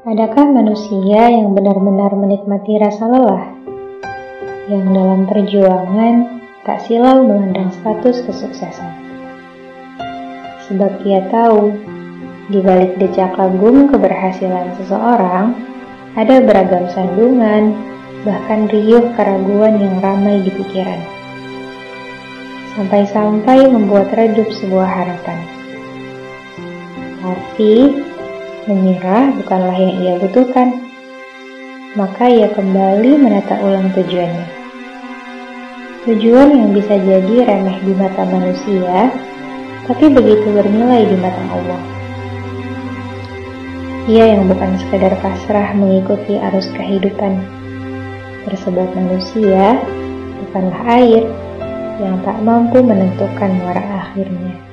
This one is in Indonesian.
Adakah manusia yang benar-benar menikmati rasa lelah? Yang dalam perjuangan tak silau memandang status kesuksesan. Sebab ia tahu, di balik decak kagum keberhasilan seseorang, ada beragam sandungan, bahkan riuh keraguan yang ramai di pikiran. Sampai-sampai membuat redup sebuah harapan. Tapi, Menyerah bukanlah yang ia butuhkan. Maka ia kembali menata ulang tujuannya. Tujuan yang bisa jadi remeh di mata manusia, tapi begitu bernilai di mata Allah. Ia yang bukan sekadar pasrah mengikuti arus kehidupan, tersebab manusia bukanlah air yang tak mampu menentukan muara akhirnya.